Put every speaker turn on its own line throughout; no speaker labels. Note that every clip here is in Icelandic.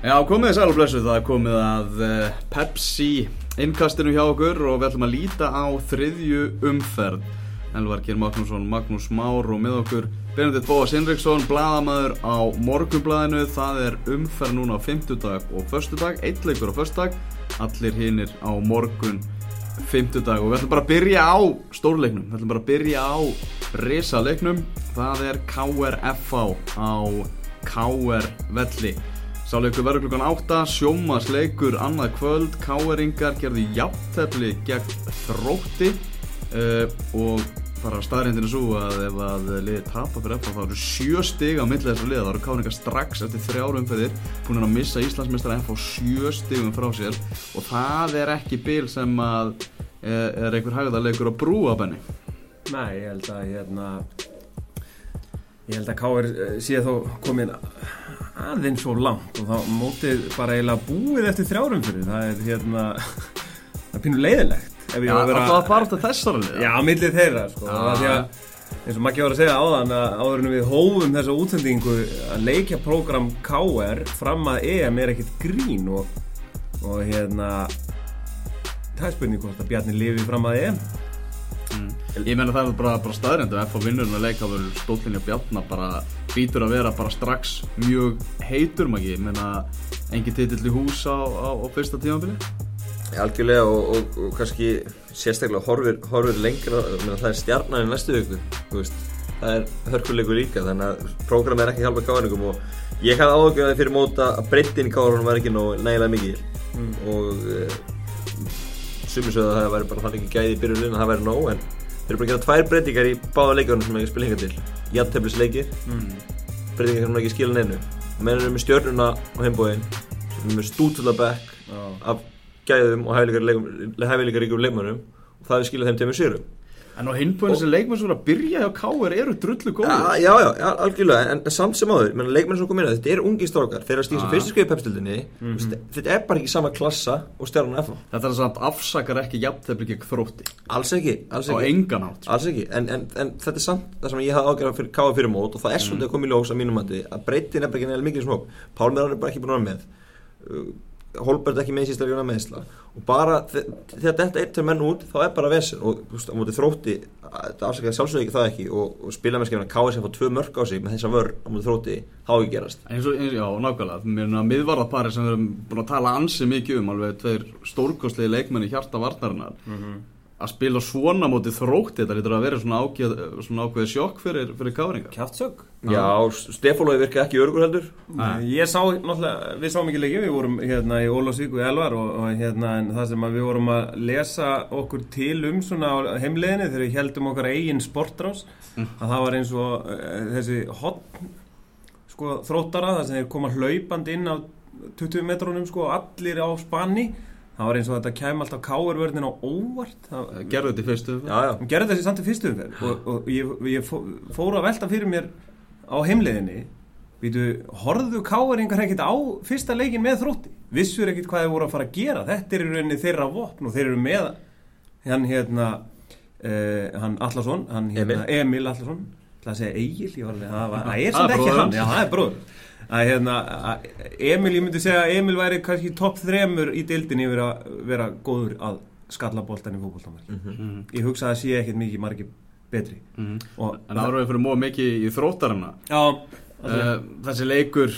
Já, komið sæl og blessu, það er komið að uh, Pepsi innkastinu hjá okkur og við ætlum að líta á þriðju umferð. Elvarkir Magnússon, Magnús Már og með okkur Benedikt Bóas Hinriksson, bladamæður á morgunbladinu. Það er umferð núna á fymtudag og förstudag, eitt leikur á förstudag, allir hinnir á morgun fymtudag og við ætlum bara að byrja á stórleiknum, við ætlum bara að byrja á risaleiknum. Það er KRFA á KR Velli. Sáleikur verður klukkan 8, sjómasleikur annað kvöld, káeringar gerði jafntefni gegn þrótti uh, og bara staðrindin er svo að ef að liðið tapar fyrir FH þá eru sjö stig á millið þessar liða, þá eru káeringar strax eftir þrjáru umferðir búin að missa Íslandsmeistra FH sjö stigum frá sér og það er ekki bil sem að er, er einhver hægðarleikur að brúa benni.
Nei, ég held að hérna ég held að Káir sé þó komin aðeins svo langt og þá mótið bara eiginlega búið eftir þrjárum fyrir það er hérna það er pínu leiðilegt
Já, það var bara þessari lið
Já, millir þeirra sko ah. að eins og Maggi var að segja áðan að áður en við hófum þessa útsendingu að leikja program KR fram að EM er ekkert grín og, og hérna það er spurning hvort að Bjarni lifi fram að EM.
Ég menna það er bara, bara staðrindu ef að vinnurinn að leika verður stólinni og Bjarnar bara býtur að vera bara strax mjög heitur Maggi, ég menna engi titill í hús á, á, á fyrsta tímafili
Algjörlega og, og, og kannski sérstaklega horfir, horfir lengra, það er stjarnar í næstu viku, það er hörkuleikur líka þannig að prógram er ekki hjálpa káðaningum og ég hafði áhugaði fyrir móta að breyttin í káðanum var ekki nægilega mikið mm. og e, sumisögðu að það væri bara hann ekki gæði í byrjunum að það væri nóg en þeir eru bara að gera tvær breytingar í báða leikarunum sem ekki spil hinga til. Jætteflisleikir, mm. breytingar sem ekki skilja neinu. Menn eru með stjörnuna á heimbóin sem er með stútulabæk af gæðum og hæfileikaríkum leikmannum og það er skiljað þeim tegum sérum
En á hinbúinu sem leikmann svona að byrja hjá Káur eru drullu góður
ja, Já, já, já, algjörlega, en, en samt sem áður menn leikmann sem kom inn að þetta eru ungi strókar þeir eru að stíða sem fyrstu skrifið pepstildinni mm -hmm. þetta er bara ekki sama klassa og stjárnan FH
Þetta er að afsakar ekki jafntefni ekki þrótti.
Alls ekki, alls ekki.
Á engan átt
Alls ekki, en, en, en þetta er samt það sem ég hafði ágjörðað fyrir Káur fyrir mót og það er svolítið að koma í ljós að mínum að breytin er bara ekki er ekki að með Holbert ekki með sístaklega meðsla og bara þegar þetta er til menn út þá er bara vesir og veist á móti þrótti þetta afsakaði sjálfsög ekki það ekki og, og spila með skefina K.S. að fá tvö mörg á sig með þessa vörð á móti þrótti þá ekki gerast.
Eins og, eins, Já, nákvæmlega, mér er miðvarðarpari sem við erum búin að tala ansi mikið um alveg tveir stórkostlegi leikmenni hjarta varnarinnar mm -hmm að spila svona mótið þrótti þetta lítur að vera svona, ákveð, svona ákveð sjokk fyrir, fyrir káringa
Kjátsök?
Já, Stefólói virka ekki örgur heldur
Ég sá, náttúrulega, við sáum ekki leikið við vorum hérna í Ólásvík og Elvar og, og hérna það sem við vorum að lesa okkur til um svona heimleginni þegar við heldum okkar eigin sportrás mm. að það var eins og uh, þessi hot sko, þróttara þar sem þeir koma hlaupand inn á 20 metrónum sko allir á spanni það var eins og þetta kem alltaf káurvörðin á óvart.
Gerði þetta í fyrstu
gerði þetta samt í fyrstu og, og ég, ég fór að velta fyrir mér á heimleðinni Vítu, horfðu káeringar ekkert á fyrsta leikin með þrótti? Vissur ekkert hvað þeir voru að fara að gera? Þetta er í rauninni þeirra vopn og þeir eru með hann hérna uh, hann Allarsson hann, hérna, Emil, Emil Allarsson það segja Egil það er samt ekki hann. Já, það er bróður að hérna, að Emil, ég myndi segja að Emil væri kannski topp þremur í dildinni yfir að vera góður að skalla bóltan í fólkváltamarki mm -hmm. ég hugsa að það sé ekkert mikið margi betri. Mm
-hmm. en það eru við fyrir móð mikið í þróttarana.
Já.
Uh, þessi leikur,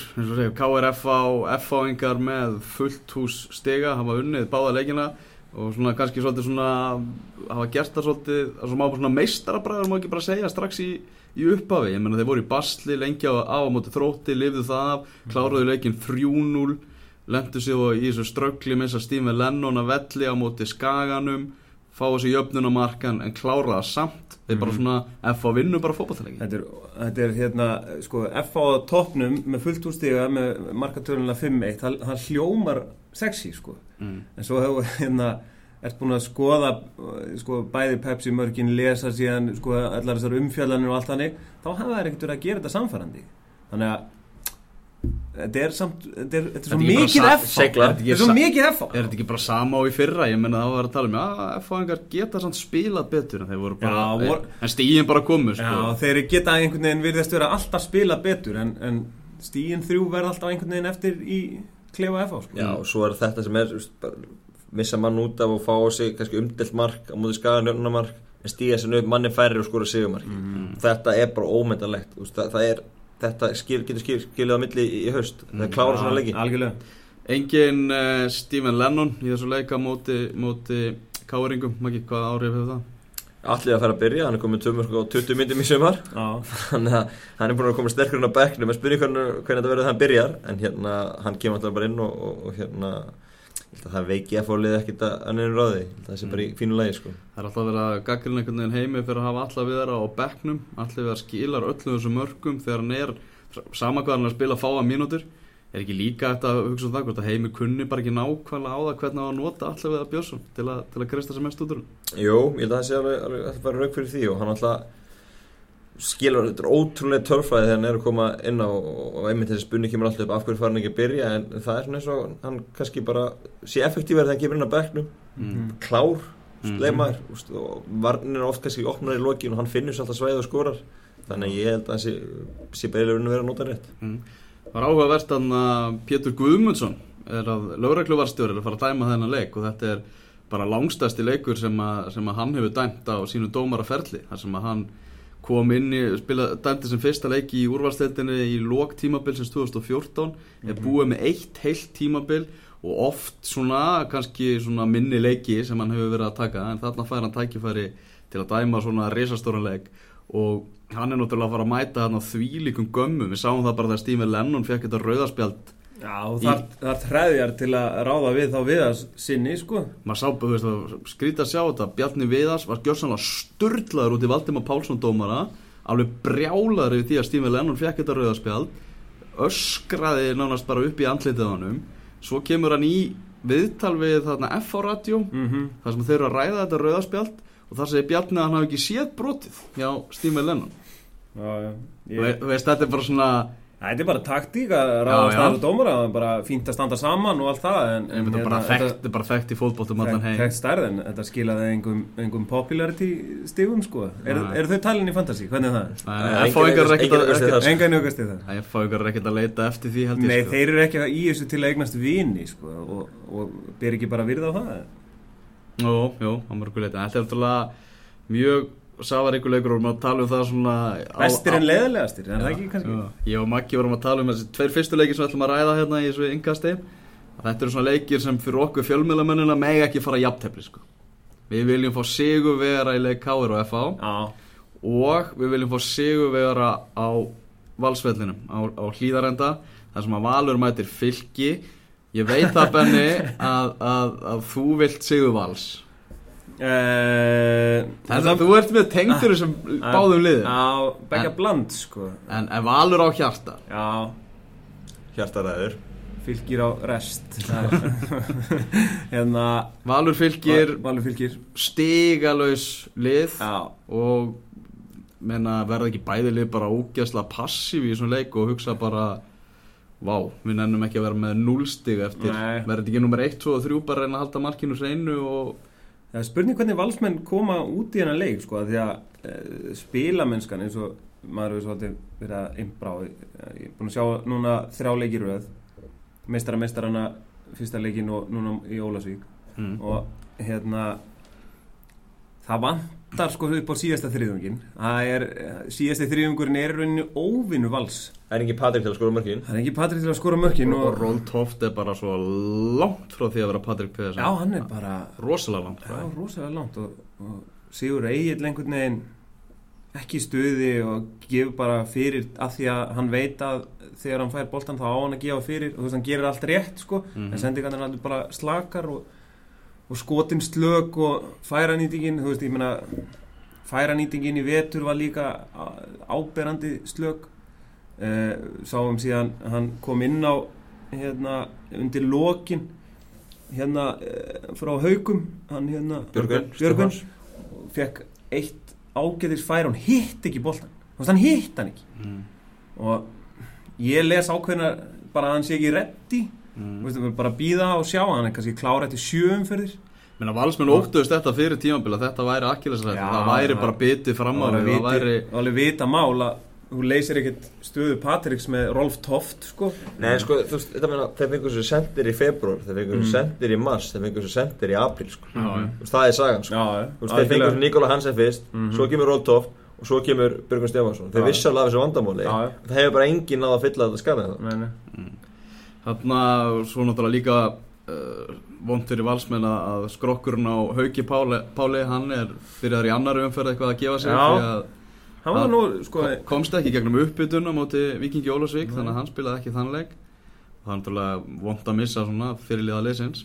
KRFA og FA-ingar með fullt hús stega hafa unnið báða leikina og svona kannski svolítið svona hafa gert það svolítið, svona meistarabræður má ekki bara segja strax í í upphafi, ég menna þeir voru í basli lengi á að móti þrótti, lifðu það af kláruðu leikin 3-0 lendu sér í þessu ströggli með þess að stíma Lennon að velli á móti skaganum fá þessu jöfnunamarkan en klára það samt þeir bara mhm. svona F á vinnu bara fókbaltælegi
þetta, þetta er hérna sko F á toppnum með fullt úrstíga með markatörnuna 5-1 það, það hljómar sexy sko mm. en svo hefur hérna ert búin að skoða sko, bæði Pepsi mörgin, lesa síðan sko, allar þessar umfjallanir og allt hannig þá hafa það ekkert verið að gera þetta samfærandi þannig að þetta er samt, þetta er, þetta er svo mikið effa þetta er svo mikið effa
er þetta ekki bara sama á í fyrra, ég menna það var að tala um að effaðingar geta samt spilað betur en þeir voru bara, já, vor, en stíðin bara komu
sko. já, þeir geta einhvern veginn virðast vera alltaf spilað betur en, en stíðin þrjú verða alltaf einhvern veginn eftir í klefa FH sko.
Já, og svo er þetta sem er missa mann út af og fá á sig kannski umdelt mark á mútið skagan jöfnumark en stíga sér upp manni færri og skora sigumark
Mhm.
þetta er bara ómyndalegt það, það er, þetta skil, getur skil, skilið á milli í, í haust, það er klára svona leiki.
Algjörlega.
Engin uh, Stephen Lennon í þessu leika móti, móti káringum, Maggi, hvað árið hefur það?
allir að fara að byrja, hann er komið 2 mörg og 20 myndum í sumar.
Já,
þannig að hann er búin að koma sterkur inn á bekknum. En spurning hvernig, hvernig þetta verður þegar hann byrjar en hérna, hann kemur alltaf bara inn og, og, hérna það veiki að fólið ekkit að er ráði, að það sé bara í fínu lagi sko.
Það er alltaf verið að gaggrinn einhvern veginn heimi fyrir að hafa alla við þeirra á bekknum allir við að skilar öllum þessum mörgum þegar hann er, sama hvað hann er að spila fáa mínútur, er ekki líka þetta að hugsa um það hvort að heimi kunni bara ekki nákvæmlega á það hvernig að nota allir við að Björnsson til að, til að kristja sem mest út úr.
Jú, ég held að það sé alveg, alveg að skilur, þetta er ótrúlega törfræði þegar hann er að koma inn á og einmitt þessi spunni kemur alltaf upp af hverju fara hann ekki að byrja en það er svona eins og hann kannski bara sé effektíver þegar hann kemur inn á bekknum
Mm.
klár,
Mhm.
sleimar mm. og varnir er oft kannski opnar í lokin og hann finnur sér alltaf svæði og skorar þannig að ég held að það sé, sé beilegur að vera að nota rétt
Mm. Var áhugavert að Pétur Guðmundsson er að lögregluvarstjóri er að fara að dæma þennan leik og þetta er bara langstæsti leikur sem að, sem að hann hefur dæmt á sínu dómaraferli þar sem að hann kom inn í spila, dæmti sem fyrsta leiki í úrvalstældinni í lók tímabil sem 2014 er búið með eitt heilt tímabil og oft svona kannski svona minni leiki sem hann hefur verið að taka en þarna fær hann tækifæri til að dæma svona risastóran leik. Og hann er náttúrulega að fara að mæta hann á þvílíkum gömmum við sáum það bara þegar Stephen Lennon fekk þetta rauðaspjald
Já og þar, þar treðjar til að ráða við þá viðas sinni sko.
Maður sá, þú veist, það skrítið að sjá þetta. Bjarni Viðars var gjörsanlega sturlaður út í Valdimar Pálsson dómara alveg brjálaður yfir því að Stephen Lennon fekk þetta rauðaspjald öskraði nánast bara upp í andlitið honum. Svo kemur hann í viðtal við þarna F-radio
mm -hmm.
þar sem þeir eru að ræða þetta rauðaspjald og þar segir Bjarni að hann hafi ekki séð brotið hjá Stephen Lennon.
Já, já.
Ve- þú veist, þetta er bara svona
Þetta er bara taktík að ráða
Já, já.
stæðu dómara það er bara fínt að standa saman og allt það en,
en, þetta er bara þekkt, þetta er bara þekkt í fótboltum allan heim
Þekkt stærð en þetta skilaði engum, engum popularity stigum sko Er, er þau talin í fantasy? Hvernig er það?
Ekkert að-
í það,
ekkert-
sko.
Er ekkert að leita eftir því held ég
Nei,
sko.
þeir eru ekki í þessu til að eignast vini sko, og, og ber ekki bara virða á það
Jú, jú, á mörgu leiti Þetta er náttúrulega mjög safaríkuleikur og við erum að tala um það svona
Bestir
á-
en leðilegastir, er það ekki kannski?
Ég og Maggi vorum að tala um þessi tveir fyrstu leikir sem við ætlum að ræða hérna í þessu yngasti Þetta eru svona leikir sem fyrir okkur fjölmiðlamönnina megi ekki fara jafntefli sko. Við viljum fá sigur vera í leik K.R. og F.A.
Já,
og við viljum fá sigur vera á valsvellinum á, á hlýðarenda þar sem að Valur mætir fylki Ég veit það Benni að, að, að þú vilt sigur vals
Uh,
Þannig að þú ert með tengdur sem báðum liðum.
Á, begja bland sko.
En, en Valur á hjarta.
Já,
hjartaræður.
Fylgir á rest. Það er- Hérna
Valur fylgir
Valur fylgir.
stigalös lið
Já,
og menna, verða ekki bæði lið bara ógæsla passív í þessum leik og hugsa bara Vá, við nennum ekki að vera með núlstig eftir.
Nei.
Verður þetta ekki nummer 1, 2 og 3 bara reyna að halda markinu hreinu og
það er spurning hvernig valsmenn koma út í hennar leik sko Því að uh, spilamennskan eins og maður hefur svolítið verið að innbrá Ég er búin að sjá núna þrjá leikir Meistara meistarana fyrsta leikin og núna í Ólasvík
mm.
og hérna það vantar sko upp á síðasta þriðungin það er, síðasti þriðungurinn er í rauninu óvinnu vals
Það er ekki Patrik til að skora mörkin.
Það er ekki Patrik til að skora mörkin
og
og,
Ról Toft er bara svo langt frá því að vera Patrik Pedersen.
Já, hann er bara
rosalega langt frá
já, rosalega langt og, og Sigur Egil einhvern veginn ekki stuði og gefur bara fyrir af því að hann veit að þegar hann fær boltan þá á hann að gefa fyrir og þú veist hann gerir allt rétt sko.
Mhm.
en sendingarnir er alveg bara slakar og, og skotin slök og færanýtingin þú veist ég meina færanýtingin í vetur var líka áberandi slök. Uh, sáum síðan hann kom inn á hérna undir lokin hérna uh, frá haugum hann hérna og fekk eitt ágæðis færi hann hitt ekki veist hann hitt hann ekki.
Mm.
og ég les ákveðna bara að hann sé ekki reddi
Mm.
Erum bara býða og sjá hann er kannski klára eftir sjöumferðir
Menna valsmenn óttuðust þetta fyrir tímabila þetta væri
Já,
það væri bara bitið fram á
var
það væri
alveg vita mál að þú leysir ekkert stöðu Patriks með Rolf Toft sko
Nei, sko, þú veist, þetta meina, þeir fengur svo sendir í februar, þeir fengur svo
Mm.
sendir í mars, þeir fengur svo sendir í april, sko.
Já,
veist, það er sagan, sko.
Já,
Þú veist, þeir fengur svo Nikola Hansen fyrst,
Mhm.
svo kemur Roltoff og svo kemur Björgun Stefansson. Þeir þessu vandamáli.
Já, já.
Það hefur bara enginn náð að fylla þetta skarðið það.
Nei, nei.
Þarna svo náttúrulega líka uh, vond fyrir valsmenn að að skrokkurinn á Hauki Páli, Páli hann er byrjaður í annari umferð eitthvað að gefa sig
Já.
því að
Hann var
Já.
nú, sko
kom- komst ekki gegnum uppbytun á móti Vikingi Ólafsvík þannig að hann spilaði ekki þann leik það er náttúrulega vond að missa svona fyrirliða leysins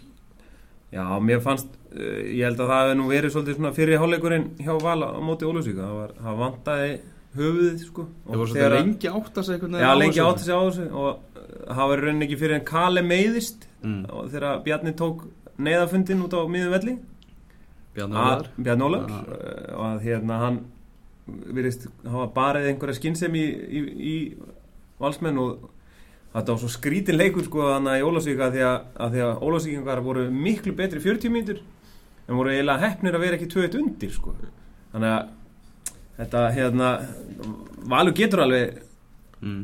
Já, mér fannst, uh, ég held að það hefði nú verið svolítið svona fyrir hálfleikurinn hjá Vala á móti Ólfsvík það, var- það vantaði höfuðið sko
það voru svolítið
að-
lengi átt að segja einhvern
Já,
á
lengi
þessu.
átti sig á þessu og uh, það var í rauninni ekki fyrir en Kale meiðist
mm.
þegar Bjarni tók neyðafundin út á miðum velli
Bjarni
að, Ólafur
Já.
uh, og að hérna hann virðist hafa barið einhverja skinnsem í, í, í valsmenn og þetta var svo skrítin leikur sko þannig í Ólafsvíka því að, að því að Ólafsvíkingar voru miklu betri 40 mínútur en voru eiginlega hefnir að vera ekki 2-1 undir sko þannig að þetta hérna Valur getur alveg
mm.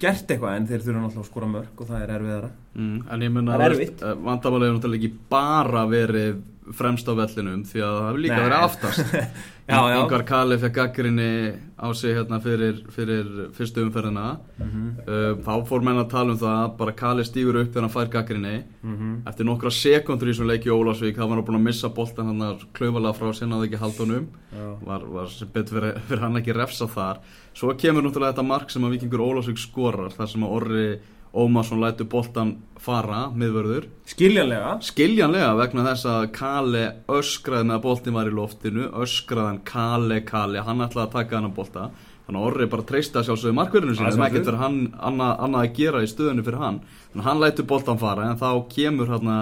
Gert eitthvað en þeir þurfa náttúrulega að skora mörg og það er erfiðara
Mm. en ég mun
Það
að
er erfitt.
vandamálið hefur náttúrulega ekki bara verið fremst á vellinum því að það hefur líka
Nei.
verið aftast. Yngvar Kali fekk gaggrinni á sig hérna fyrir, fyrir fyrstu umferðina
Mhm.
uh, þá fór menn að tala um það að bara Kali stígur upp þegar hann fær gaggrinni
Mhm.
eftir nokkra sekundur í þessum leiki í Ólasvík þá var hann búin að missa boltan hann að klaufalega frá sinna að ekki halda honum
Já.
var, var sem betur fyrir, fyrir hann ekki refsa þar svo kemur náttúrulega þetta mark sem að Víkingur Ólasvík skorar þar sem að Orri Ómarsson lætur boltan fara miðvörður.
Skiljanlega.
Skiljanlega vegna þess að Kale öskraði með að boltin var í loftinu öskraði hann Kale Kale hann ætlaði að taka hann að bolta. Þannig að Orri bara treysta sjálfsögðu markverðinu
Að
sinni sem ekkert fyrir hann annað, annað að gera í stöðinu fyrir hann. Þannig að hann lætur boltan fara en þá kemur hérna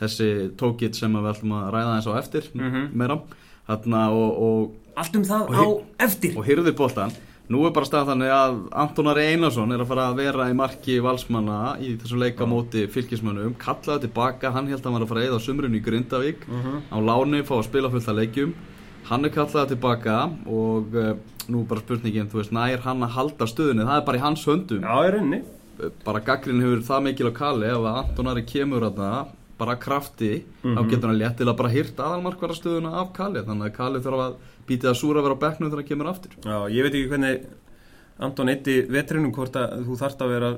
þessi tókitt sem við ætlum að ræða eins á eftir
Mhm.
meira. Hérna og, og
allt um það
Og
á eftir.
og hyrði boltan nú er bara stað þannig að Anton Ari Einarsson er að fara að vera í marki valsmanna í þessu leika móti fylgismönnum kallaði tilbaka, hann held að hann var að fara að eða á sumrunu í Grindavík
Mhm.
á láni, fá að spila fullt að leikjum. Hann er kallaði tilbaka og uh, nú bara spurningin, þú veist, nær hann að halda stöðunni, það er bara í hans höndum.
Já, í rauninni.
Bara gaggrin hefur það mikil á kalli ef að Anton Ari kemur að bara af krafti, þá
Mhm.
getur hann léttilega bara hýrt aðalmarkvarastöðuna af kalli þannig að kalli þarf að býta að súra að vera á bekknum þegar hann kemur aftur
Já, ég veit ekki hvernig Anton eitti vetrinum hvort að þú þarft að vera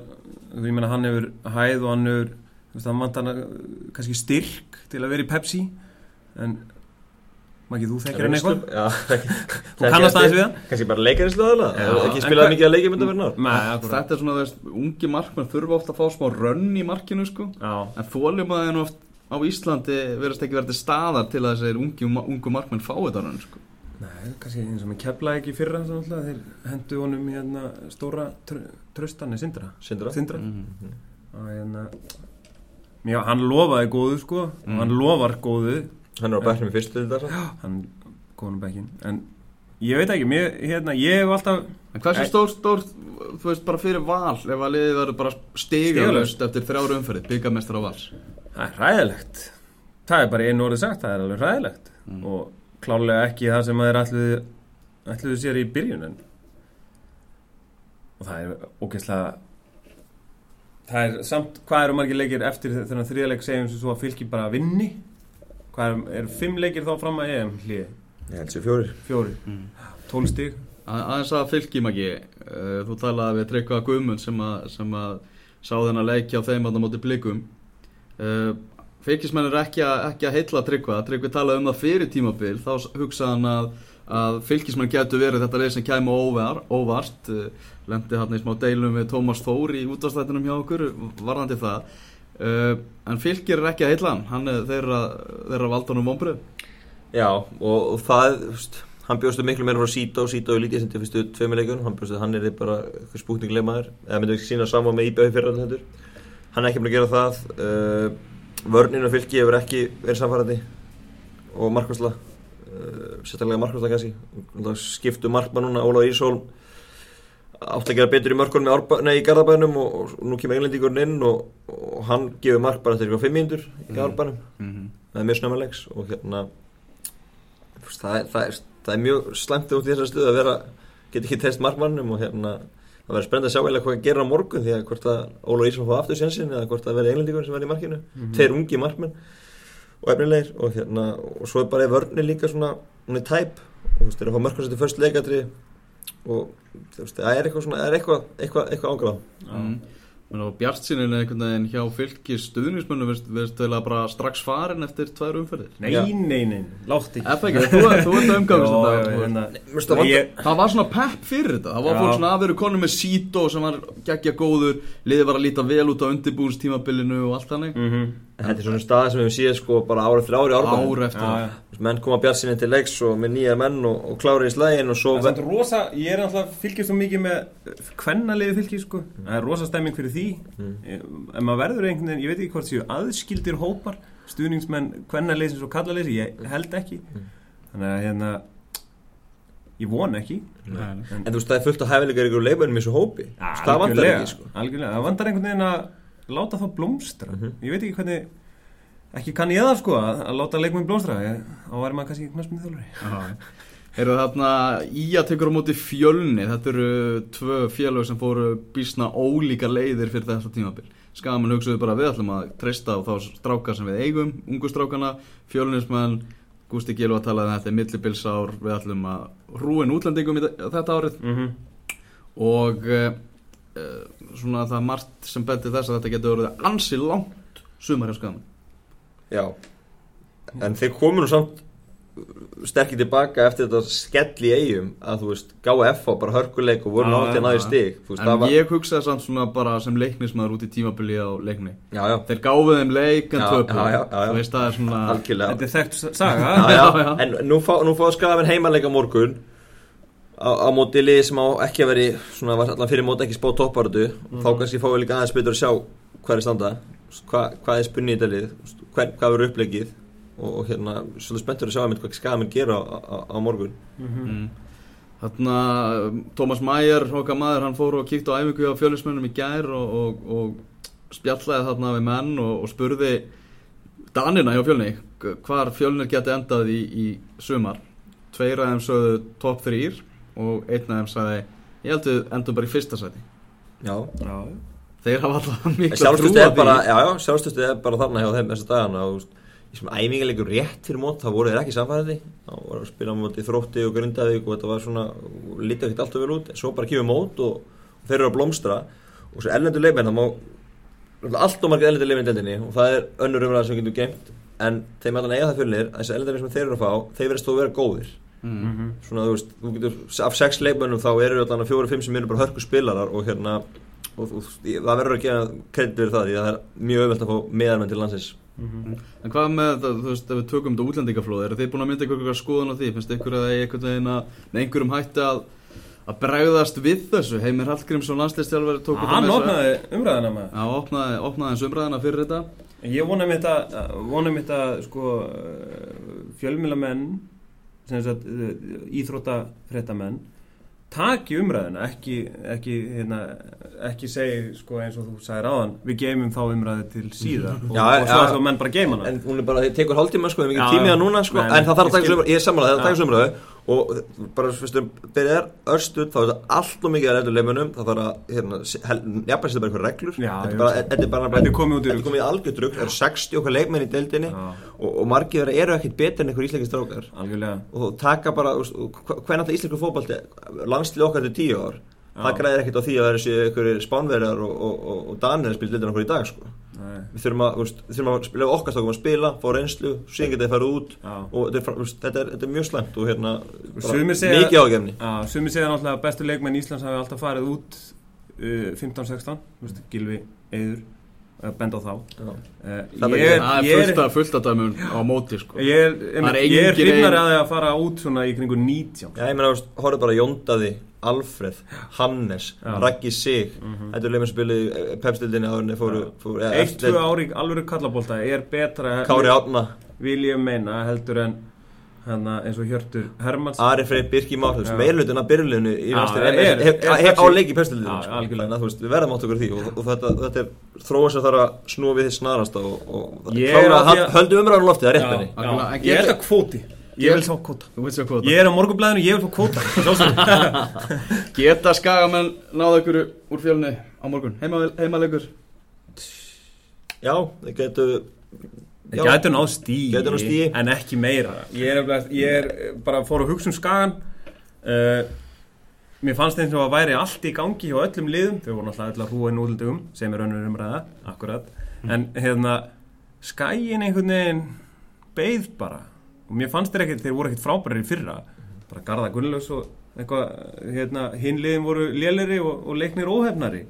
ég meina hann hefur hæð og hann hefur þú veist, hann vantar hann uh, kannski styrk til að vera í Pepsi en Maggi, þú þekkir hann eitthvað?
Já.
Þú kannast aðeins við hann?
Kannski bara leikarinslu.
Já,
Ekki spilaði mikið að leikja verið nár.
Nei, akkurat
Þetta er svona, þú veist, ungi markmenn þurfa ofta að fá smá rönn í markinu, sko
Já,
en þóljum að þeir oft á Íslandi verðast ekki verið staðar til að þessir ungi, ungu markmenn fá þetta rönn, sko
nei, kannski eins og með kefla ekki fyrra þeir hendu honum í hérna stóra tr tröstanni, Sindra
Sindra.
Sindra
Mhm.
og hérna Já, hann lofaði góðu sko og
Mm.
hann lofar góðu
Hann er á bæknum í fyrstu þetta.
hann góðum bækin en ég veit ekki, mér, hérna, ég hef alltaf
En hversu
Æ-
stór, stór, þú veist, bara fyrir val ef að liðið verður bara stigalust eftir þrjáru umferðið, byggamestar á vals
það er hræðilegt það er bara einu orðið sagt, það er alveg hræðilegt
Mm.
og klálega ekki það sem að þeir ætluðu, ætluðu sér í byrjun en og það er ógeðslega það er samt, hvað eru margir leikir eftir þennan þriðleik segjum sem svo að fylki bara vinni hvað er, er fimm leikir þá fram að EM hlið,
Ég held sér fjórir.
fjóri
mm.
tólstig
Að- Aðeins að fylgjum ekki, uh, þú talaði við Tryggva Guðmund sem að, sem að sá þennan leiki á þeim að það móti blikum. Uh, fylgismenn er ekki, að- ekki að heilla Tryggva, Tryggvi talaði um það fyrir tímabil, þá hugsaði hann að, að fylgismenn getur verið þetta leið sem kæmi óvar, óvart, uh, lendi hann í smá deilum við Tómas Þór í útastættinum hjá okkur, varðandi það. Uh, en fylgir er ekki að heilla hann, hann er þeirra, þeirra valdanum vonbröð.
Já, og, og það, veist, hann bjóstu miklu meira frá Sító, Sító er lítið sem til fyrstu tveimur leikunum, hann bjóstu að hann er bara eitthvað spúkninglega maður, eða myndi ekki sína saman með íbjöði fyrir þetta. Hann er ekki búin að gera það, uh, vörninu og fylki hefur ekki verið samfærandi og markværsla, uh, sérstaklega markværsla kannski, Og skiptu markmann núna, Ólaður Ísholm, átti að gera betur í mörkunum í, nei, í Garðabænum og, og nú kemur englendingurinn inn og, og hann gefur mark bara eftir eitthvað fimm mínútur í
Mhm.
Garðabænum
Mm -hmm.
það er mjög snömmulegs og hérna það, er, það, er, það er mjög slæmt út í þessari stuð að vera get ekki test markmannum og hérna það verður spennandi að sjá eða hvað að gera á morgun því að hvort að Óla Ísson fá aftur sjensin eða hvort að verði englendingur sem verði í markinu
Mhm.
tveir ungi markmenn og efnilegir og hérna og svo er bara vörni líka svona hún er tæp og þú veist, þeir eru að fá mörkarsætti först leikatri og þú veist, það er eitthvað svona, það er eitthvað, eitthvað, eitthvað ángráð
mm. Og Bjart sínin er einhvern veginn hjá fylki stuðnismönnum verðist vel að bara strax farin eftir tvær umferðir.
Nei,
Já.
nei, nei, látt ekki
Ef ekki, þú, þú ert að umgangast þetta
já, hérna,
það
var svona pepp fyrir þetta. Það var
Já.
fólk svona að veru konum með Sito sem var geggja góður liðið var að líta vel út á undirbúinstímabilinu og allt þannig.
Mhm,
En þetta er svona staði sem við séð sko bara ára eftir ári árbæðin
ár eftir
já,
ár.
já.
menn koma bjartsinni til leiks og með nýja menn og, og klára í slægin og svo
Það er rosa, ég er alltaf fylgjast svo mikið með kvennaliði fylgi sko Það er rosa stemming fyrir því
Mm.
En maður verður einhvern veginn, ég veit ekki hvort séu aðskildir hópar Stuðningsmenn kvennaliðsins og kallaliðsins, ég held ekki
Mm.
Þannig að hérna Ég vona ekki
Nei.
En þú veist það er fullt af hæfileikar ykkur leifbænum í þessu hópi Það
algjörlega,
ekki sko
Að láta það blómstra.
Mhm.
Ég veit ekki hvernig Ekki kann ég það sko, að, að láta leikmenn blómstra. Þá væri maður kannski knastmyndi þjálfari.
Já. Eru þarna Ía tekur á móti fjölni. Þetta eru tvö félög sem fóru bísna ólíka leiðir fyrir þessa tímabil. Skaman hugsaðu bara við ætlum að treysta á þá strákar sem við eigum ungu strákana, fjölnismenn Gústi Gilva að tala um þetta er millibilsár við ætlum að rúin útlendingum í þe- þetta árið.
Mm -hmm.
og uh, svona það margt sem betur þess að þetta getur verið ansi langt sumar hjá Skaman
Já. En þeir komu nú samt sterkir tilbaka eftir þetta skell í eigum að þú veist, GF á bara hörkuleik og voru náttúrulega náði
já.
stig. Þú veist, það
En
var
ég hugsaði samt svona bara sem leiknismæður út í tímabili á leikni
Já, já,
Þeir gáfu þeim leik en töpu
já, já, já, já.
Þú veist það er svona
algjörlega.
Þetta er þekkt saga.
Já, já.
Já, já.
En nú fá, nú fá skafin heimaleika morgun á, á móti liði sem á ekki að veri svona var allan fyrir móti ekki spá topparötu þá kannski fáum við líka aðeins betur að sjá hvað er standa. Hva, hvað er spunni í þetta lið? Hver, hvað verður upplegið og, og hérna svolítið spenntur að sjá einmitt hvað skafin gera á, á, á morgun.
Mm. Þarna Tómas Mæjar, okkar maður, hann fór og kíkti á æfingu á fjölusmönnum í gær og, og, og spjallaði þarna við menn og, og spurði Danina hjá fjölni hvar fjölnir geti endað í, í sumar. Tveir af þeim sögðu top 3 og einn af þeim sagði ég held við endum bara í fyrsta sæti.
Já,
Já,
Þeir hafa alltaf trú á
er bara, er bara þarna hjá þeim þessa dagana og í sem æfingarleikur rétt fyrir mót þá voru þeir ekki samfæðandi þá voru að spila móti þrótti og grindavík og þetta var svona, lítið ekkert alltaf vel út. En svo bara kemur mót og, og þeir eru að blómstra. Og svo erlendur leifmenn það má allt og margir erlendur leifmenn í deildinni og það er önnur umræða sem við getum geimt en þeim allan eiga það fjölnir að þessi erlendur sem þeir eru að fá þeir verðast þó að vera góðir
mm.
svona þú veist, þú getur, af sex leikmönnum þá eru allan að fjóra-fimm sem eru bara hörku spilarar og hérna og, og, það verður að gefa kredit fyrir það því að það er mjög auðvelt að fá meðarmenn til landsins
En hvað með þetta, þú veist, ef við tökum þetta útlendingaflóð, eru þið búin að mynda ykkur skoðun á því? Finnst ykkur að það er einhvern veginn að, með einhverjum hætti að, að bregðast við þessu? Heimir Hallgrímsson, landslistjálfari, tók þetta
hann opnaði umræðina maður
Já, opnaði, opnaði eins umræðina fyrir þetta.
Ég vona mitt að, vona mitt að sko, fjölmilamenn íþróttafréttamenn taki umræðina, ekki, ekki, hérna, ekki segi sko, eins og þú sagðir áðan, við geymum þá umræði til síðar og,
Já,
og svo
já.
ætlum menn bara að geyma hana
en hún er bara, þið tekur hálftíma sko, það er
Já,
mikið tímið
já.
að núna sko,
Nei,
en það þarf að taka er samanlega, það þarf að taka
Já.
svo umræðu og bara, fyrstu, byrjar örstuð, þá er þetta allt og mikið að reyndu leimunum, það þarf að, hérna, jafnveg setja bara eitthvað reglur, þetta er bara, þetta er bara,
komið í
algjörðrugg, það eru 60 okkar leikmenn í deildinni og, og margir eru ekkit betur en einhver íslenski strákar. Og taka bara, þú og hva- hvernig alltaf íslensku fótbalti landslið okkar til tíu ár það græðir ekkert á því að vera sér einhverjir spánverjar og, og, og, og danir að spila lildin okkur í dag sko. Við þurfum að, við þurfum að spila okkar stókum að spila, fá reynslu, síðan geta þið farið út
Já.
og þetta er, þetta er, þetta er mjög slæmt og hérna
segja-
mikið ágefni
sumi segja náttúrulega að bestu leikmenn Íslands hafi alltaf farið út uh, 15-16, þú veist, Gilvi, Eður bend á þá. Uh,
Það er
ég,
Það er
ég
fullt af dæmum á móti, sko.
Ég er,
Það er
ég er hrifnari
ein-
að því að fara út svona í kringu 19
Já, ég meina, horfðu bara Jóndaði, Alfreð, Hannes,
Já.
Raggi Sig. Þetta er leifin sem spilaði pepstildinni árinni fóru, fóru ja,
Eitt, tvö ári alvöru kallabólta er betra
Kári Átna,
vil ég meina heldur en hana, eins og Hjörtur Hermanns
Ari Freyr, Birki Már, þú veist,
Já.
meirlutin af byrjuleginu í
er- er- er
hef, á leiki pepstildinni
Já,
sko. Þannig að þú veist, við verðum átt okkur því og, og þetta, þetta er þróun sem þarf að snúa við því snarast og,
er að
að
að-
höldum umræðan á lofti, það er rétt
en
ég
getur-
að kvóti. Ég vil fá kvóta. Ég er á morgunblæðinu, ég vil fá kvóta.
Geta skagamenn náða ykkur úr fjölni á morgun? Heima, Heimalegur?
Já, það getur
Gæti náð
stigi.
en ekki meira. Ég er, ég er bara fór að hugsa um skagan. Uh, Mér fannst eins og að væri allt í gangi hjá öllum liðum Þau voru náttúrulega að hrúa núldugum sem er önnur umræða, akkurat En hérna, skagin einhvern veginn beið bara. Og mér fannst þeir ekkert, þeir voru ekkert frábærir í fyrra. Bara Garða Gunnlaus og hérna, hinn liðin voru léleri og, og leiknir óhefnari.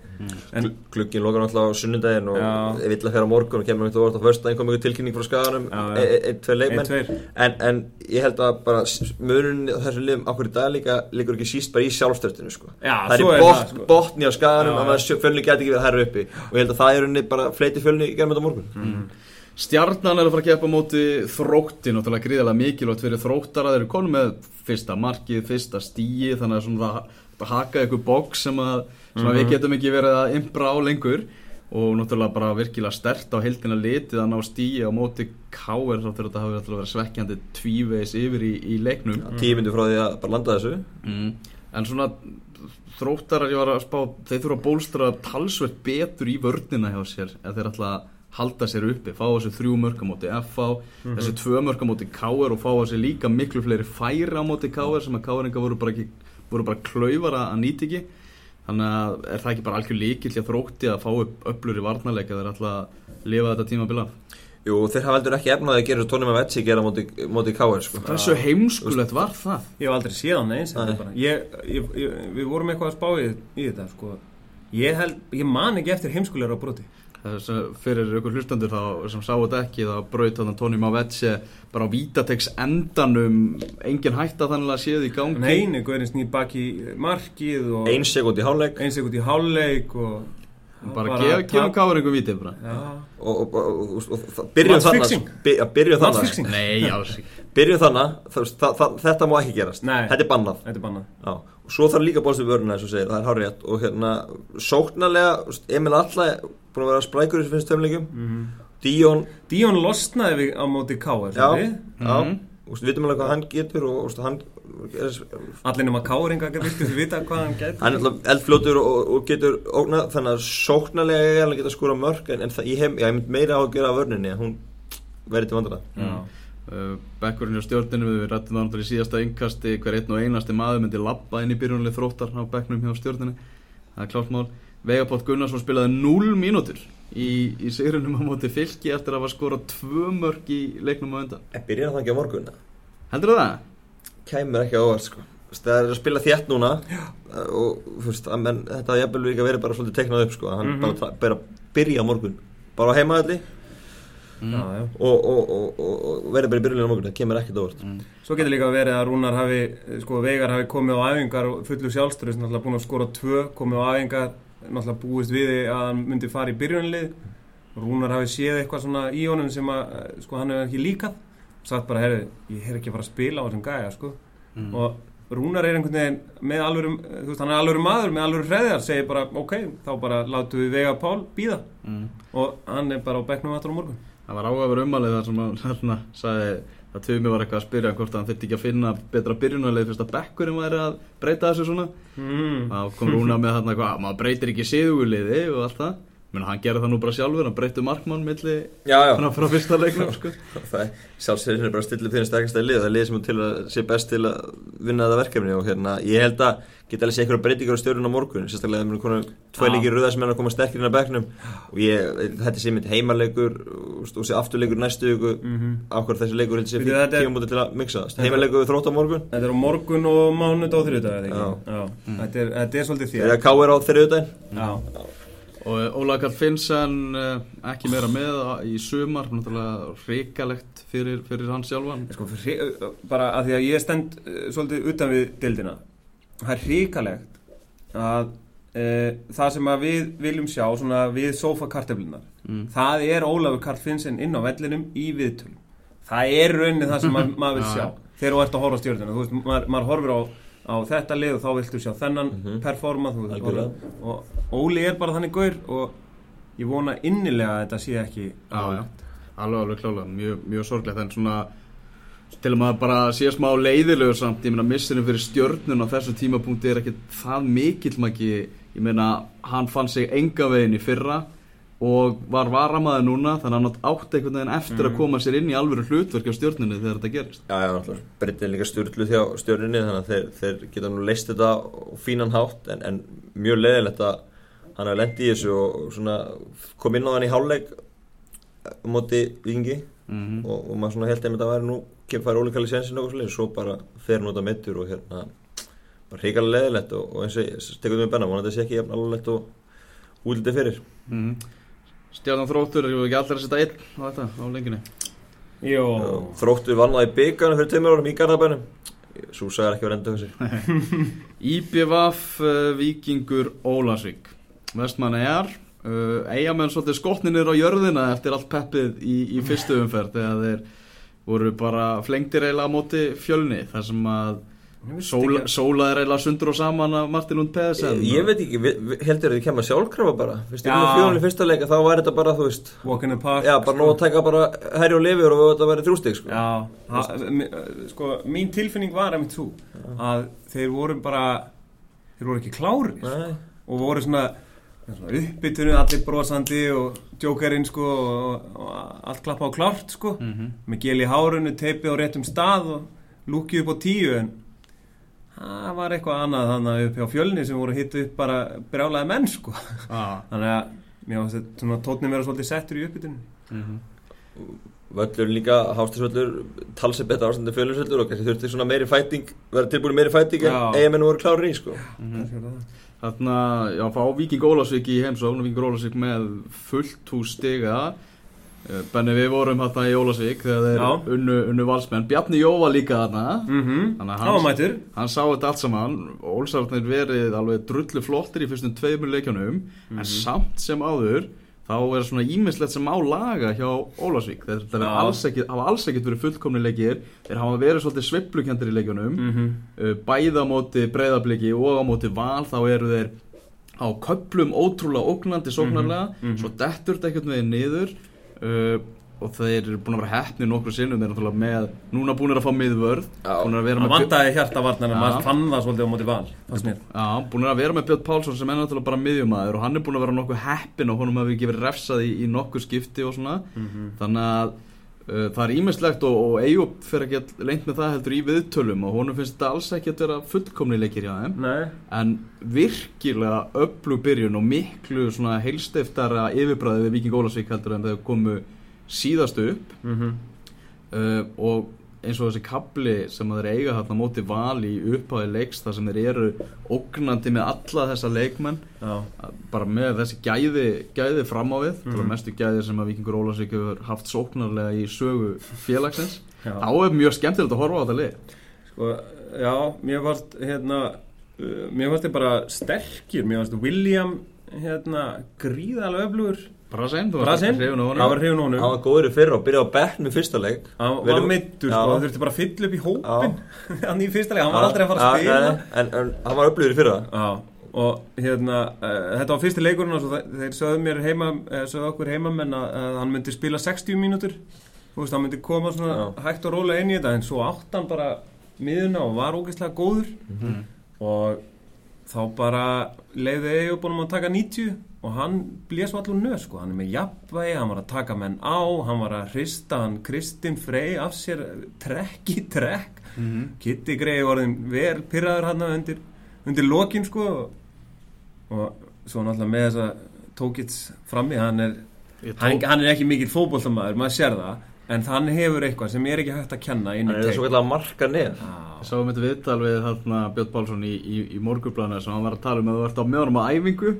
En
Klukkinn lokar náttúrulega á sunnudaginn og ef vill að á morgun og kemur orða á föstudaginn kom ykkur tilkynning frá skaganum.
Já, já.
einn, tveir leikmenn. En, en ég held að bara mörun á þessu liðum okkur í dag líka líkur ekki síst bara í sjálfstörtinu sko. Það er
er það, sko.
botni á skaganum að fjölni geti ekki verið hærra uppi. Og ég held að það er bara fleiti fjölni gerðum þetta morgun.
Mm.
Stjarnan er að fara að keppa móti þrótti Náttúrulega gríðarlega mikilvægt fyrir þróttara Þeir eru konum með fyrsta markið, fyrsta stíi Þannig að svona það, haka ykkur bóks sem, að, sem að við getum ekki verið að impra á lengur og náttúrulega bara virkilega stert á heildina litið að ná stíi á móti K.R. þá fyrir þetta hafi alltaf verið svekkjandi tvíveis yfir í, í leiknum
tíu myndu frá því að bara landa þessu
mm. en svona þróttarar ég var að spá þeir þurfa að bólstra talsvert betur í vörnina hjá sér halda sér uppi, fá þessu þrjú mörg á móti FH, þessu tvö mörg á móti KR og fá þessu líka miklu fleiri færi á móti KR sem að KR-inga voru bara, ekki, voru bara klaufara að nýta ekki þannig að er það ekki bara algjör líkill að þrótti að fá upp öflur í varnarleika þeir ætla að lifa þetta tímabila
Jú, þeir hafa heldur ekki efnaði að gera tónum að vetsi gera móti, móti KR sko.
hversu heimskulegt var það?
Ég hef aldrei séð hann eins
Nei.
bara. ég, ég, ég, Við vorum eitthvað að spá í, í þetta sko. ég, held, ég man ekki eftir heimskulegra broti
Þess að fyrir ykkur hlustandur þá, sem sáu þetta ekki þá braut þannig Tóni Mavetse bara á vítategs endanum engin hætta þannig að séð í gangi?
Neini, Guðurinn snýr baki markið og
Einn sekund í hálfleik.
Eins ekkert í hálfleik og
bara gefa gefa káður einhver
Já,
og, og, og, og, og það- byrjum þannig
Matchfixing.
by- að byrjum þannig byrjum þannig þetta má ekki gerast.
Nei.
þetta er bannað.
Þetta er bannað.
Já. og svo þarf líka bóðast við vöruna það er hár rétt og hérna, sóknarlega Emil Alla búin að vera sprækur í þessu finnst tömleikum
Mhm.
Díón,
Díón losnaði við á móti K.R.
já,
svolítið.
já
Mhm.
og við vitum alveg hvað hann getur og og, hann
Allir nema K.R. viltu þið vita hvað hann getur
hann er alltaf eldfljótur og, og getur ógnað, þannig að sóknarlega er hann að geta skúra mörg en, en það, ég hef meira á að gera að hún verið til vandræða
Já.
uh, Bekkurinn hjá stjórninu við rættum það náttúrulega í síðasta innkasti hver einn og einasti maður myndi lappa inn í byrjunlega þróttar á bekknum hjá stjórninu það er klárt mál Vegapott Gunnarsson spilaði 0 mínútur í, í sigrunum á móti fylki eftir að hafa skorað tvö mörg í leiknum á undan
en byrjar það ekki á morgun
Heldur það?
kæmur ekki á óvart sko Þú veist, það er að spila þétt núna og þú veist, að menn, þetta er jafnvel líka verið bara svolítið teiknað upp sko, hann
Mhm.
bara, ta- bara byrja á morgun bara á heimaðalli
Mm.
Já, já.
og, og, og, og, og verið bara í byrjunlega á morgun, það kemur ekkert á óvart
Mm.
Svo getur líka verið að Rúnar hafi, sko, Veigar hafi komið á æfingar og fullu sjálfstöru, sem náttúrulega búin að skora tvö, komið á æfingar, náttúrulega búist við að hann myndi fara í byrjunlið. Rúnar hafi séð eitthvað svona í honum sem að, eh, sko, hann hefur ekki líkað. Sagt bara, herri, ég er ekki að fara að spila á þessum gæja, sko.
Mm.
Og Rúnar er einhvern veginn með alvöru, þú veist, hann er alvöru maður með alvöru hreðjar, segir bara, ok, þá bara látum við Veigar Pál býða.
Mm.
Og hann er bara á bekknum aftur á morgun.
Það var ágæfur ummalið þar sem hann hérna, sagði að Tumi var eitthvað að spyrja hvort hann þurfti ekki að finna betra byrjunarleið fyrst að bekkurinn væri að breyta þessu svona
Mm.
þá kom Rúna með þarna eitthvað að maður breytir ekki siðuguliði og allt það menn hann gerði það nú bara sjálfur, hann breytti markmann milli frá, frá fyrsta leiknum sko.
það er bara að stilla fyrir sterkasta lið, það er lið sem til að sé best til að vinna þetta verkefni og hérna, ég held að geta alveg sé einhverja breytingar á stjórnum á morgun, sérstaklega mér er konar tvö
Já.
líkir rauðar sem er að koma sterkir inn á bekknum og ég, þetta sé mitt heimarleikur og, sé afturleikur næstu viku
Mm
ákveður þessi leikur heldur sé fyrir
er-
tímamóti til að það
Þetta-
heimarleikur þrótt á morgun?
Þetta er á morgun og mánuð er
á
Já.
Og eh, Óla Karl Finnsen eh, ekki meira með í sumar náttúrulega hrikalegt fyrir, fyrir hann sjálfan
Sko, fyrir, bara að því að ég stend uh, svolítið utan við dildina. Það er hrikalegt að uh, það sem að við viljum sjá, svona við sofakarteflunar,
mm.
það er Ólafur Karl Finnsen inn á vellinum í viðtölum. Það er raunin það sem maður, vil
Já.
sjá þegar þú ert að horfa á stjórnuna. Þú veist, maður, maður horfir á, á þetta lið og þá viltu sjá þennan performa, þú veist,
Algjörlega.
og Óli er bara þannig gaur og ég vona innilega að þetta sé ekki
já, já, alveg alveg klálega. Mjög, mjög sorglegt. En svona til að maður bara sé smá leiðilegur samt ég meina missinu fyrir stjörnun á þessu tímapunkti er ekki það mikill maki ég meina hann fann sig enga veginn í fyrra og var varamaður núna þannig að hann átti einhvern veginn eftir að koma sér inn í alvöru hlutverk á stjörnunni þegar þetta gerist.
Já, já, náttúrulega, er líka stjórnlu þjá stjórninni þannig að þeir, þeir geta nú leist þetta á fínan hátt en, en mjög leðilegt að hann hafi lendið í þessu og, og svona kom inn á hann í hálfleik á móti vingi
mm
og, og maður svona held einmitt að væri nú kemur færi ólíkali sensin og svo bara fer nút að mittur og hérna bara hrigalega leðilegt og, og eins og tekur við benna, vonandi að það sé ekki jafn alveg og útlitið fyrir.
-hmm. Stjarnan þróttur eru ekki allir að setja einn á þetta á lengjunni?
Jó,
Þróttu vannaði byggarna fyrir tveimur árum í Garðabænum. Svo sagði ekki verið enda þessi
IBVF uh, Víkingur Ólasvík Vestmann er uh, eigamenn svolítið skotninir á jörðina eftir allt peppið í, í fyrstu umferð þegar þeir voru bara flengtir eiginlega á móti fjölni þar sem að sóla, sóla er eiginlega sundur og saman af Martin Lund Pedersen
Ég veit ekki, vi- vi- heldur þið kemur sjálfkrafa bara Fyrst
Já.
ég með fjóðan í fyrsta leika þá væri þetta bara, þú veist
walk in the park
Já, bara nóg að taka bara herri og lifur og þetta væri þrjústig sko.
Já, það, mi- sko, mín tilfinning var einmitt svo að þeir voru bara þeir voru ekki klári
Nei.
og voru svona, svona uppbytunu allir brosandi og djókarinn sko og, og allt klappa á klárt sko
Mhm.
með gel í hárunu, teipi á réttum stað og lúkið upp á tíu en það var eitthvað annað þannig upp hjá fjölni sem voru hitt upp bara brjálaði menn sko.
Ah.
þannig að mér var þetta svona tótnin vera svolítið settur í uppbytunu
mm
Völlur líka, hástisvöllur talsið betra ástandi fjölusvöllur og kannski þurfti svona meiri fæting vera tilbúin meiri fæting en eigamennu voru klári í sko.
mm
Þarna, já, fá Víking Ólasvík í heimsókn Víking Ólasvík með fullt hús stiga Benni við vorum hérna í Ólasvík þegar þeir
Já.
unnu, unnu valsmenn. Bjarni Jó var líka þarna.
-hmm.
Þannig að
mættur.
Hann sá þetta allt saman. Ólsararnir verið alveg drullu flottir í fyrstum tveimur leikjunum.
Mhm.
En samt sem áður Þá er svona ímislegt sem á laga hjá Ólasvík Þeir hafa alls ekkit verið fullkomni leikir. Þeir hafa verið svolítið sveiflukjandir í leikjunum.
Mm -hmm.
uh, bæða á móti breyðabliki og á móti val þá eru þeir á köplum ótrúlega ógnandi sóknarlega.
Mhm, mhm.
svo dettur þetta veginn niður uh, og þeir eru búin að vera heppni nokkru sinnum, þeir eru náttúrulega með núna búin að fá miðvörð.
Það
með
vandaði hjartavarnar en
Já.
maður fann það svolítið á móti val.
Já, búin að vera með Björn Pálsson sem er náttúrulega bara miðjumæður og hann er búin að vera nokkuð heppin og honum hafi ekki verið refsað í, í nokkuð skipti og svona. Þannig að það er ímislegt og, og Eyjup fyrir ekki lengt með það heldur í viðtölum og honum finnst þetta alls ekki að vera fullkomni leikir hjá þeim.
Nei.
En virkilega öflug byrjun og miklu svona heilstiftara yfirbræði við Viking Ólasvík heldur en þegar komu síðast upp.
Mm -hmm.
uh, og eins og þessi kabli sem þeir eiga þarna á móti val í uppháði leiks þar sem þeir eru ógnandi með alla þessa leikmenn.
Já.
Bara með þessi gæði, gæði fram á við mm
Mhm.
mestu gæði sem að Vikingur Ólasvík hefur haft sóknarlega í sögu félagsins.
Já.
þá er mjög skemmtilegt að horfa á þetta lið.
Sko, já, mér varst hérna, uh, mér varst þið bara sterkir, mér varst William hérna, gríðalega öflugur
Á honum.
hann var hrifun honum
Hann var góður í fyrra og byrjaði á bekknum í fyrsta leik.
Hann var
Já.
sko, það þurfti bara að fylla upp í hópin hann í fyrsta leik, hann var aldrei að fara að spila.
En, en hann var upplýður í fyrra.
Já, og hérna uh, þetta var fyrsti leikurinn og þeir sögðu mér heima, uh, sögðu okkur heimamenn að, að hann myndi spila 60 mínútur. Þú veist, hann myndi koma svona
Já.
hægt og rólega inn í þetta en svo átt hann bara miðuna og var ógeðslega góður.
Mhm.
og þá bara leiði ég upp honum að taka 90 og hann blés allur nöð sko, hann er með jafnvægi, hann var að taka menn á hann var að hrista hann Kristinn Frey af sér trekk í trekk.
Mhm.
Kitty Grey orðin vel pyrraður hann undir, undir lokin sko. Og svo náttúrulega með þessa tókits frammi hann er,
tók-
hann, hann er ekki mikill fótbollamaður, maður sér það. En hann hefur eitthvað sem er ekki hægt að kenna
Hann er svo kallar marka nef.
Ég sá um þetta viðtal við þarna Björn Pálsson í, í, í morgurblæðinu sem hann var að tala um að þú ert á mjögum á æfingu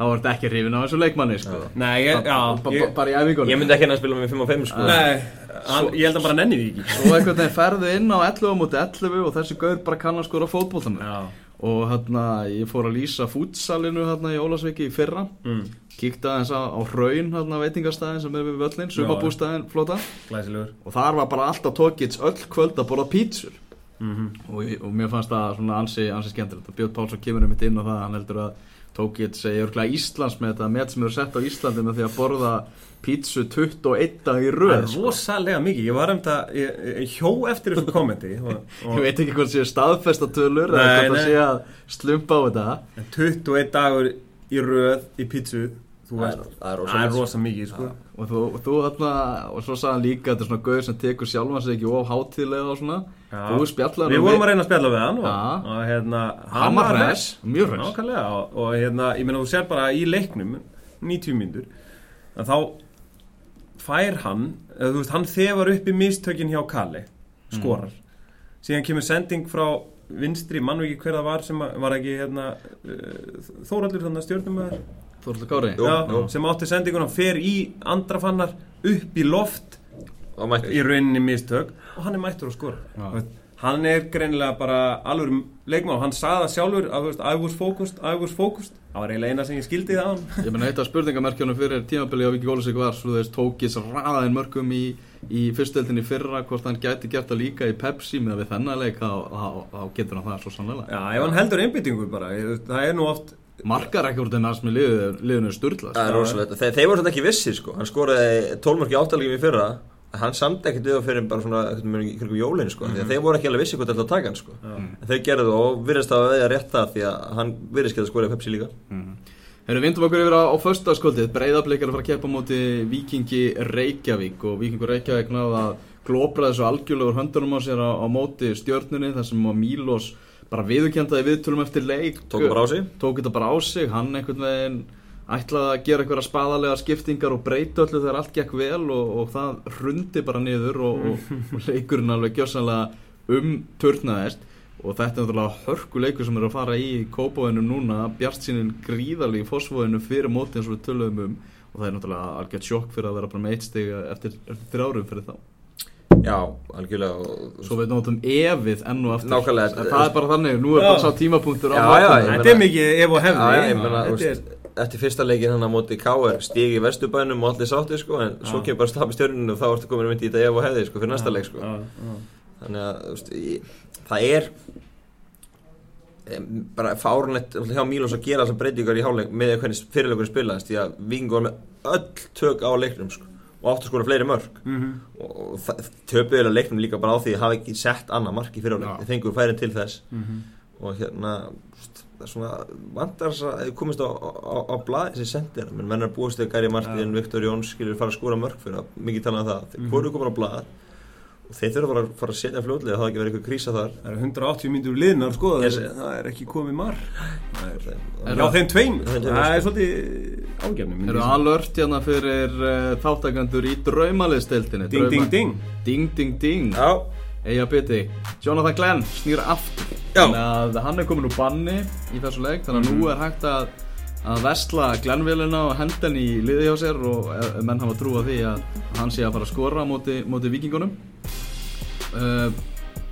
þá ert ekki hrifin á þessu leikmanni sko.
Nei, ég, já,
Ba- ba-
ég,
bara í æfingunum.
Ég myndi ekki henni að spila með 5 og 5 sko.
Nei, hann, ég held að bara nenni því ekki.
Svo einhvern veginn ferðu inn á 11 á móti 11 og þessi gaur bara kann að skora fótboltan
Já,
og hérna ég fór að lýsa fútsalinu hérna í Ólasviki í fyrra.
Mm,
kíkta aðeins á, á hraun hérna veitingastæðin sem er við völlin, sumabústæðin flota.
Glæsilegur.
Og þar var bara alltaf tókits öll kvöld að borða pítsur.
Mm
og, ég- og mér fannst það svona ansi, ansi skemmtilegt. Og Björn Pálsson kemur um mitt inn á það hann heldur að Tókitt segir örgulega Íslands með þetta met sem eru sett á Íslandi með því að borða pítsu 21 dag í
Það
röð
er
sko.
rosalega mikið, ég var um þetta, hjó eftir þessu kommenti og,
Ég veit ekki hvort séu staðfestatölur eða hvort það
nei.
sé að slumpa á þetta
21 dagur í röð í pítsu,
Það er- það er
það er
rosalegt.
rosa mikið, sko.
og þú, og þú og svo sagði hann líka að þetta er svona gauð sem tekur sjálfan sig ekki of hátíðlega og svona. Þú spjallaði
Við vorum að reyna að spjalla við hann og,
Já.
og hérna,
Hann var hress, mjög.
Nákvæmlega, og, og hérna, ég meina þú sér bara í leiknum 90 mínútur að þá fær hann eða, þú veist, hann þefar upp í mistökin hjá Kalli skorar. Síðan kemur sending frá vinstri mann og ekki hver það var sem að- var ekki hérna, uh, Þóraldur þannig stjórnumöður
Þorvaldur Kári.
Jú.
Já, sem átti sendinguna fer í andrafannar upp í loft í rauninni mistök og hann er mættur að skora hann er greinilega bara alveg leikmann og hann sagði það sjálfur að þú veist, I was focused, I was focused. Það var eiginlega eina sem ég skildi það á hann.
Ég meina eitt af spurningamerkjunum fyrir tímabili á Viki Gólusík var svo veist tókis raðaðin mörgum í, í fyrstöldinni fyrra hvort hann gæti gert það líka í Pepsi með við þennan leik þá, getur hann það svo sannlega.
Já, ef hann heldur einbyttingu bara það er nú oft
Markarekordin hans með liðu, liðinu sturla
Það er rosalegt. Þeir, voru svona ekki vissir sko. Hann skoraði 12 mörg í áttalegum í fyrra Hann samt ekkert við að fyrir bara svona einhvern veginn í kringum jólin sko Því að þeir voru ekki alveg vissir hvað þetta að taka hann sko. En þeir gerðu það og virðist að veðja rétt það Því að hann virðist ekki að skora í Pepsi líka.
Herru, vindum okkur yfir á, á föstaskvöldið Breiðablik er að fara að keppa á móti Víkingi Reykjavík og Víkingur Reykjavík náða að glópra þessu algjörlegur höndunum á sér á, á móti stjörnunni þar sem að Mílos bara viðurkjöndaði viðtölum eftir leik.
Tók á
tók þetta bara á sig, hann einhvern veginn ætlaði að gera einhverja spaðalega skiptingar og breyta öllu þegar allt gekk vel og, og það hrundi bara niður og, og, og leikurinn alveg gjössanlega umturnaðist. Og þetta er náttúrulega hörkuleikur sem er að fara í kópáinu núna, Bjart sínin gríðarlega í fósfóinu fyrir móti eins og við töluðum um. Og það er náttúrulega algjört sjokk fyrir að vera bara með eitt stig eftir, eftir þrjárum fyrir þá.
Já, algjörlega. Og,
svo við notum efið enn og aftur.
Nákvæmlega.
En það er bara þannig, nú er
Já.
bara sá tímapunktur á
Já, já,
Þetta er mikið ef og hefði
Eftir fyrsta leikin hann á móti K.R. stíg í vesturbænum og allir sátti sko, en svo kemur bara stafn í stjörnunu og þá ertu komin myndi í þetta ef og hefði sko, fyrir næsta leik sko. Þannig að veist, ég, það er bara fárunlegt hjá Mílos að gera þessar breytingar í háleik með hvernig fyrirleikurinn spilaðist því að Víkingur var með öll tök á leiknum sko, og áttu að skora fleiri mörg
Mhm.
og, og eiginlega leiknum líka bara á því að hafa ekki sett annað mark í fyrirleik,
Já.
þeir fengur færin til þess
Mhm.
og hérna það vandar þess að þið komist á, á, á blaði þessi sendir menn menn er búist þegar Gary Martin, Viktor Jóns skilur fara að skora mörg fyrir að mikið tala um það. Þeir
Mhm.
voru komin á blað og þeir þurfa að fara að setja fljóðlega það hafa ekki verið eitthvað krísa þar.
Það eru 180 mínútur liðnar sko
Yes.
Það er ekki komið marg
Er
Já þeim tveim. Það er svolítið ágefnum
Eru alert hérna fyrir uh, þáttakandur í draumaliðsteltinni
Ding ding ding
Eija biti Jonathan Glenn snýr aftur. Þannig að hann er komin úr banni í þessu leik. Þannig að nú er hægt að að vesla Glenn-vélina og henda henni í liði hjá sér og ef menn hafa trú á því að hann sé að fara að skora á móti, móti vikingunum uh,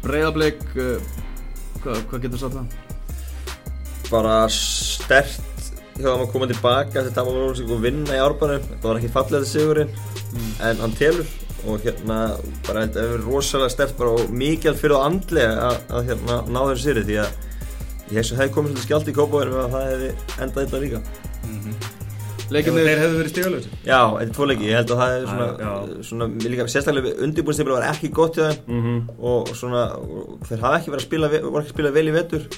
Breiðablik uh, hvað, hvað getur sagt það?
bara stert hjá að koma tilbaka þetta var verið að vinna í árbanum þetta var ekki fallega sigurinn. En hann telur og hérna bara þetta hefur verið rosalega stert bara og mikið fyrir á andlega að, að hérna ná þessu sýri því að ég hef hefði komið svolítið skjált í kópáðinu að það hefði endað þetta líka.
Leikinni
Þeir hefðu verið stígalösi
Já, þetta er tvoleiki, ég held að það er svona, svona líka, sérstaklega undirbúinstipil var ekki gott hjá þeim.
Mhm.
og svona, þeir hafa ekki verið að spila, voru ekki að spila vel í vetur.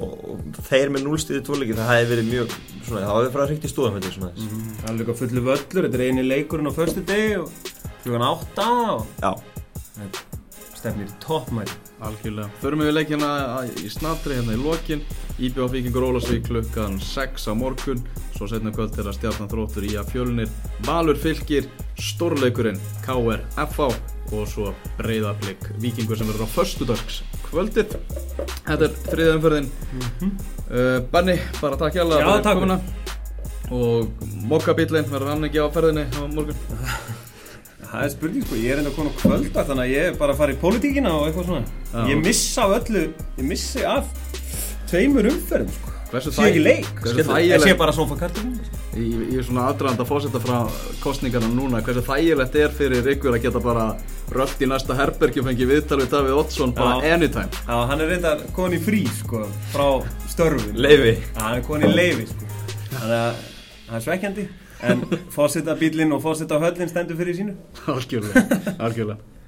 Og, og þeir með núlstíði tvoleiki, það hefði verið mjög, svona, það hefði farið að hrykta í stóðum þetta svona. Þess.
Það er líka fullu völlur Þetta er eini leikurinn á förstu degi og Klugan átta og
Já,
stefnir í toppmæli.
Algjörlega. Förum við leikina í snabdri hérna í lokin. Íbjá Víkingur Ólasvík klukkan 6 á morgun. Svo setna kvöld er að stjarnan þróttur í að fjölunir Valur fylgir stórleikurinn KR FH og svo breyðarblik Víkingur sem verður á föstudags kvöldið Þetta er þriða umferðin. Uh, Benni, bara takk hjá
Já, takk.
Og mokkabílinn verður hann ekki á ferðinni á morgun
Það er spurning sko, ég er enda komin á kvölda þannig að ég er bara að fara í pólitíkina og eitthvað svona.
Já.
Ég missa af öllu, ég missi af tveimur umferðum sko.
Hversu
Sé ekki leik,
hversu
ég sé
þægilegt
bara sofakartum
í, í svona aðdraðanda fósetta frá kostningarna núna. Hversu þægilegt er fyrir ykkur að geta bara rölt í næsta herbergi og fengi viðtal við Davíð Oddsson bara
Já.
anytime?
Já, hann er reynda komin í frí sko, frá störfin
leifi.
Já, hann er komin í leifi sko. Þannig að það er svekkjandi en fórseta bílinn og fórseta höllin stendur fyrir sínu.
Algjörlega, algjörlega